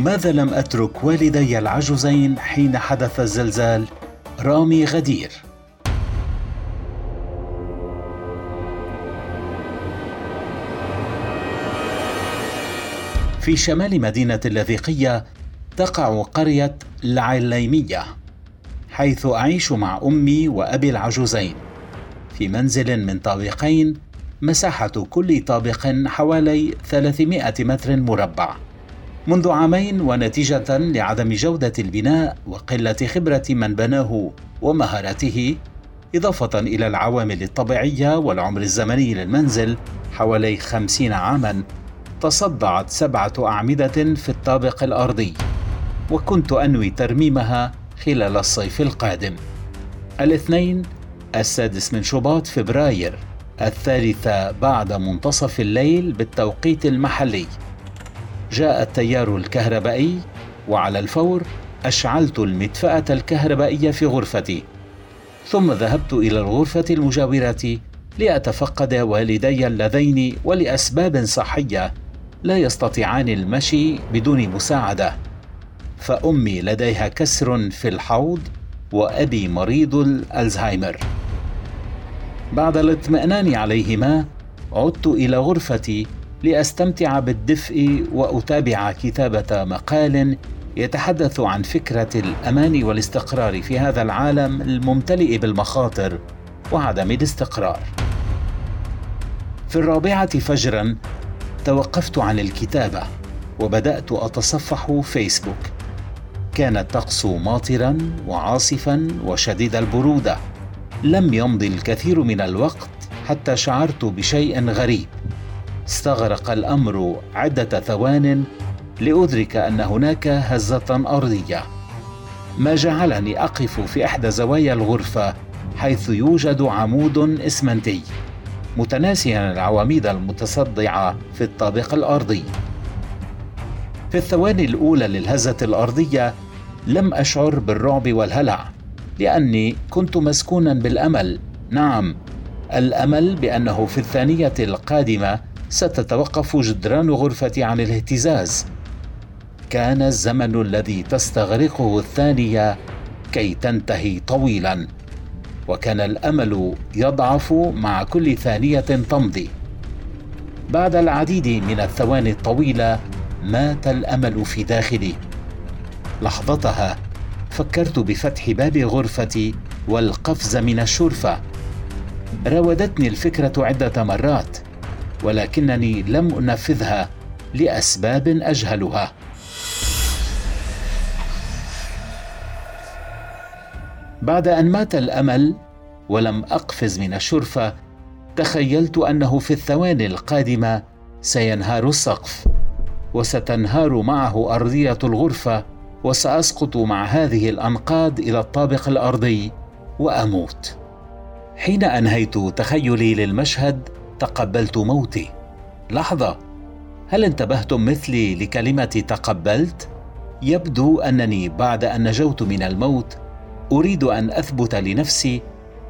لماذا لم أترك والدي العجوزين حين حدث الزلزال؟ رامي غدير. في شمال مدينة اللاذقيه تقع قرية العليمية حيث أعيش مع أمي وأبي العجوزين. في منزل من طابقين مساحة كل طابق حوالي 300 متر مربع. منذ عامين ونتيجة لعدم جودة البناء وقلة خبرة من بناه ومهارته إضافة إلى العوامل الطبيعية والعمر الزمني للمنزل حوالي خمسين عاما تصدعت سبعة أعمدة في الطابق الأرضي وكنت أنوي ترميمها خلال الصيف القادم. الاثنين السادس من شباط فبراير الثالثة بعد منتصف الليل بالتوقيت المحلي. جاء التيار الكهربائي وعلى الفور أشعلت المدفأة الكهربائية في غرفتي. ثم ذهبت إلى الغرفة المجاورة لأتفقد والدي اللذين ولأسباب صحية لا يستطيعان المشي بدون مساعدة. فأمي لديها كسر في الحوض وأبي مريض الألزهايمر. بعد الاطمئنان عليهما عدت إلى غرفتي لأستمتع بالدفء وأتابع كتابة مقال يتحدث عن فكرة الأمان والاستقرار في هذا العالم الممتلئ بالمخاطر وعدم الاستقرار. في الرابعة فجرا توقفت عن الكتابة وبدأت أتصفح فيسبوك. كان الطقس ماطرا وعاصفا وشديد البرودة. لم يمضي الكثير من الوقت حتى شعرت بشيء غريب. استغرق الأمر عدة ثوان لأدرك أن هناك هزة أرضية. ما جعلني أقف في إحدى زوايا الغرفة حيث يوجد عمود إسمنتي متناسيا العواميد المتصدعة في الطابق الأرضي. في الثواني الأولى للهزة الأرضية لم أشعر بالرعب والهلع لأني كنت مسكونا بالأمل. نعم الأمل بأنه في الثانية القادمة ستتوقف جدران غرفتي عن الاهتزاز. كان الزمن الذي تستغرقه الثانية كي تنتهي طويلا. وكان الأمل يضعف مع كل ثانية تمضي. بعد العديد من الثواني الطويلة مات الأمل في داخلي. لحظتها فكرت بفتح باب غرفتي والقفز من الشرفة. راودتني الفكرة عدة مرات. ولكنني لم أنفذها لأسباب أجهلها. بعد أن مات الأمل ولم أقفز من الشرفة تخيلت أنه في الثواني القادمة سينهار السقف وستنهار معه أرضية الغرفة وسأسقط مع هذه الأنقاض إلى الطابق الأرضي وأموت. حين أنهيت تخيلي للمشهد تقبلت موتي. لحظة. هل انتبهتم مثلي لكلمة تقبلت؟ يبدو أنني بعد أن نجوت من الموت أريد أن أثبت لنفسي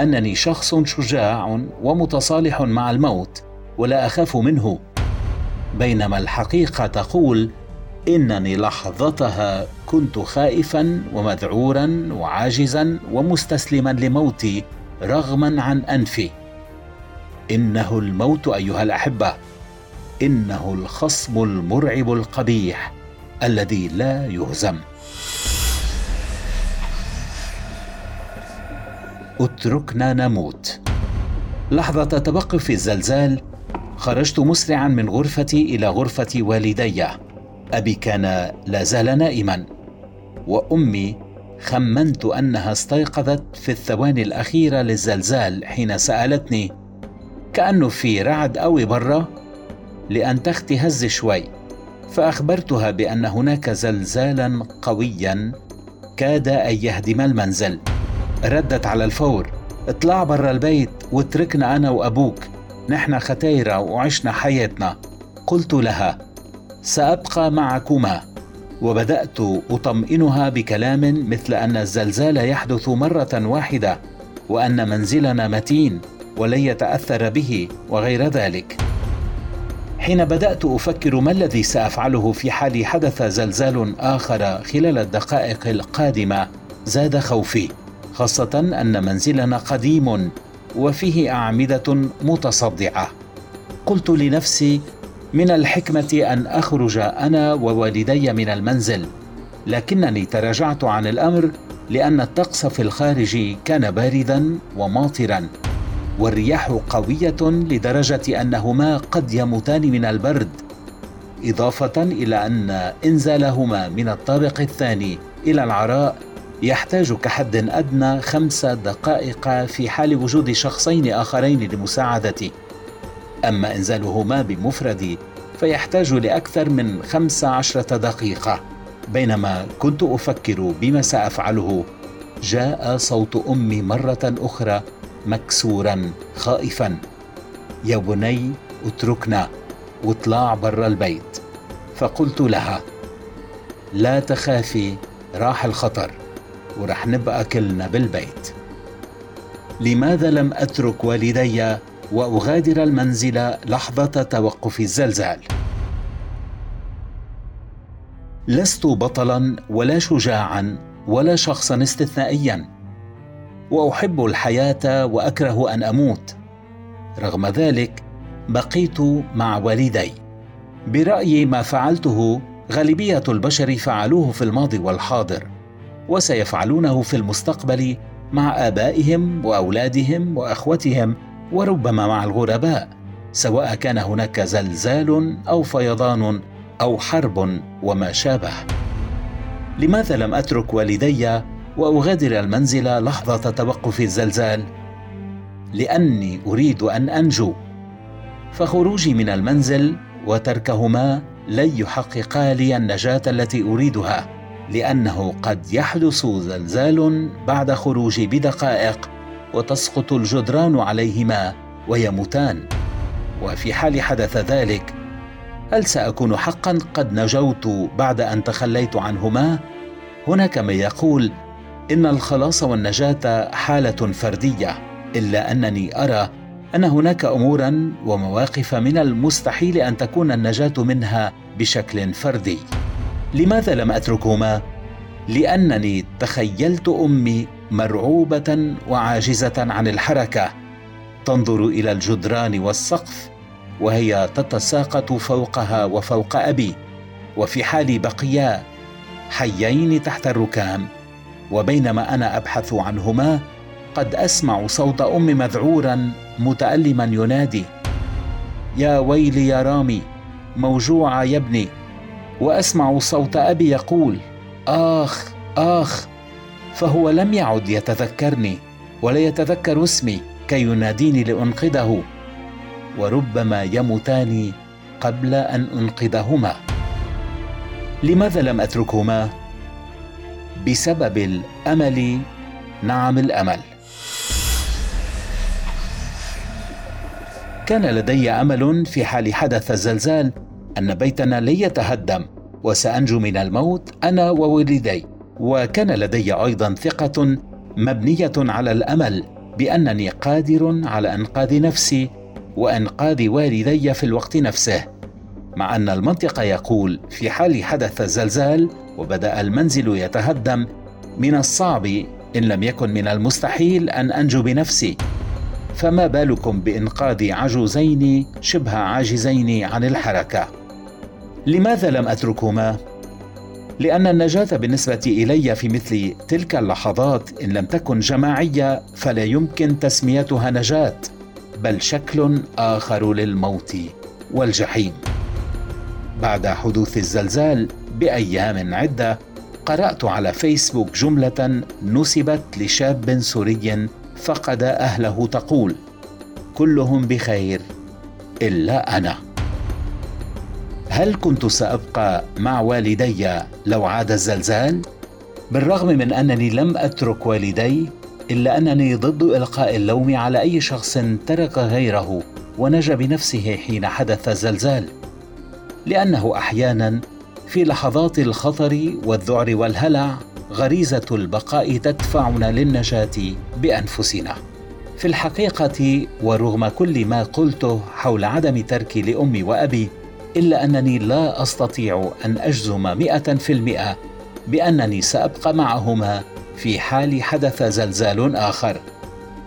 أنني شخص شجاع ومتصالح مع الموت ولا أخاف منه. بينما الحقيقة تقول إنني لحظتها كنت خائفا ومذعورا وعاجزا ومستسلما لموتي رغما عن أنفي. إنه الموت أيها الأحبة إنه الخصم المرعب القبيح الذي لا يهزم. اتركنا نموت. لحظة توقف الزلزال خرجت مسرعا من غرفتي إلى غرفة والدي. أبي كان لا زال نائما وأمي خمنت أنها استيقظت في الثواني الأخيرة للزلزال حين سألتني كأنه في رعد قوي برا لأن تختي هز شوي فأخبرتها بأن هناك زلزالا قويا كاد أن يهدم المنزل. ردت على الفور اطلع برا البيت واتركنا أنا وأبوك نحن ختيرة وعشنا حياتنا. قلت لها سأبقى معكما. وبدأت أطمئنها بكلام مثل أن الزلزال يحدث مرة واحدة وأن منزلنا متين. ولن يتأثر به وغير ذلك. حين بدأت أفكر ما الذي سأفعله في حال حدث زلزال آخر خلال الدقائق القادمة زاد خوفي خاصة أن منزلنا قديم وفيه أعمدة متصدعة. قلت لنفسي من الحكمة أن أخرج أنا ووالدي من المنزل لكنني تراجعت عن الأمر لأن الطقس في الخارج كان باردا وماطرا. والرياح قوية لدرجة أنهما قد يموتان من البرد إضافة إلى أن إنزالهما من الطابق الثاني إلى العراء يحتاج كحد أدنى خمس دقائق في حال وجود شخصين آخرين لمساعدتي أما إنزالهما بمفردي فيحتاج لأكثر من خمس عشرة دقيقة. بينما كنت أفكر بما سأفعله جاء صوت أمي مرة أخرى مكسورا خائفا. يا بني اتركنا. واطلع برا البيت. فقلت لها لا تخافي راح الخطر ورح نبقى كلنا بالبيت. لماذا لم أترك والدي وأغادر المنزل لحظة توقف الزلزال؟ لست بطلا ولا شجاعا ولا شخصا استثنائيا. وأحب الحياة وأكره أن أموت. رغم ذلك بقيت مع والدي. برايي ما فعلته غالبية البشر فعلوه في الماضي والحاضر وسيفعلونه في المستقبل مع آبائهم وأولادهم وأخوتهم وربما مع الغرباء سواء كان هناك زلزال أو فيضان أو حرب وما شابه. لماذا لم أترك والدي وأغادر المنزل لحظة توقف الزلزال. لأني أريد أن أنجو. فخروجي من المنزل وتركهما لن يحققا لي النجاة التي أريدها لأنه قد يحدث زلزال بعد خروجي بدقائق وتسقط الجدران عليهما ويموتان. وفي حال حدث ذلك هل سأكون حقا؟ قد نجوت بعد أن تخليت عنهما. هناك من يقول إن الخلاص والنجاة حالة فردية إلا أنني أرى أن هناك امورا ومواقف من المستحيل أن تكون النجاة منها بشكل فردي. لماذا لم أتركهما؟ لأنني تخيلت أمي مرعوبة وعاجزة عن الحركة. تنظر إلى الجدران والسقف وهي تتساقط فوقها وفوق أبي وفي حال بقيا حيين تحت الركام. وبينما أنا أبحث عنهما قد أسمع صوت أم مذعورا متالما ينادي يا ويلي يا رامي موجوعه يا ابني. وأسمع صوت أبي يقول آخ آخ. فهو لم يعد يتذكرني ولا يتذكر اسمي كي يناديني لأنقذه. وربما يموتان قبل أن أنقذهما. لماذا لم أتركهما؟ بسبب الأمل نعم الأمل. كان لدي أمل في حال حدث الزلزال أن بيتنا لن يتهدم وسأنجو من الموت أنا وولدي وكان لدي أيضا ثقة مبنية على الأمل بأنني قادر على إنقاذ نفسي وإنقاذ والدي في الوقت نفسه. مع أن المنطق يقول في حال حدث زلزال وبدأ المنزل يتهدم من الصعب إن لم يكن من المستحيل أن أنجو بنفسي. فما بالكم بإنقاذ عجوزين شبه عاجزين عن الحركة؟ لماذا لم أتركهما؟ لأن النجاة بالنسبة إلي في مثل تلك اللحظات إن لم تكن جماعية فلا يمكن تسميتها نجاة بل شكل آخر للموت والجحيم. بعد حدوث الزلزال بأيام عدة قرأت على فيسبوك جملة نسبت لشاب سوري فقد أهله تقول كلهم بخير إلا أنا. هل كنت سأبقى مع والدي لو عاد الزلزال؟ بالرغم من أنني لم أترك والدي إلا أنني ضد إلقاء اللوم على أي شخص ترك غيره ونجا بنفسه حين حدث الزلزال. لأنه أحيانا في لحظات الخطر والذعر والهلع غريزة البقاء تدفعنا للنجاة بأنفسنا. في الحقيقة ورغم كل ما قلته حول عدم تركي لأمي وأبي إلا أنني لا أستطيع أن أجزم مئة في المئة بأنني سأبقى معهما في حال حدث زلزال آخر.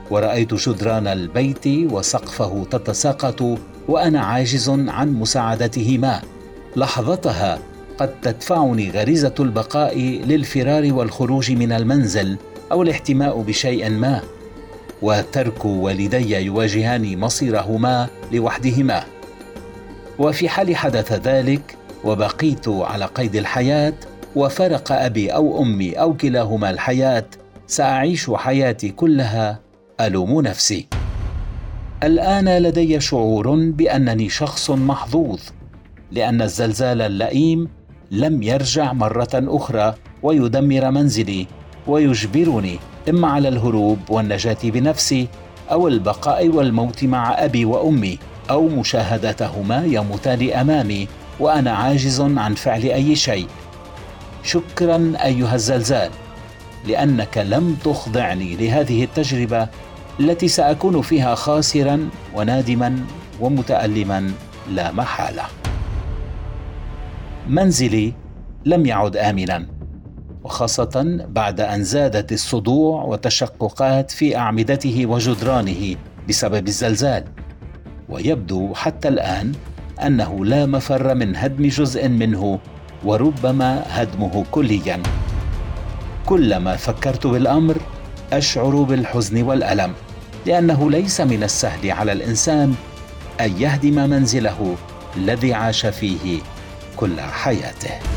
ورأيت جدران البيت وسقفه تتساقط وأنا عاجز عن مساعدتهما. لحظتها قد تدفعني غريزة البقاء للفرار والخروج من المنزل أو الاحتماء بشيء ما وترك والدي يواجهان مصيرهما لوحدهما. وفي حال حدث ذلك وبقيت على قيد الحياة وفرق أبي أو أمي أو كلاهما الحياة سأعيش حياتي كلها ألوم نفسي. الآن لدي شعور بأنني شخص محظوظ لأن الزلزال اللئيم لم يرجع مرة أخرى ويدمر منزلي ويجبرني إما على الهروب والنجاة بنفسي أو البقاء والموت مع أبي وأمي أو مشاهدتهما يموتان أمامي وأنا عاجز عن فعل أي شيء. شكرا أيها الزلزال لأنك لم تخضعني لهذه التجربة التي سأكون فيها خاسرا ونادما ومتالما لا محالة. منزلي لم يعد امنا وخاصة بعد أن زادت الصدوع وتشققات في أعمدته وجدرانه بسبب الزلزال. ويبدو حتى الآن أنه لا مفر من هدم جزء منه وربما هدمه كليا. كلما فكرت بالأمر أشعر بالحزن والألم. لأنه ليس من السهل على الإنسان أن يهدم منزله الذي عاش فيه كل حياته.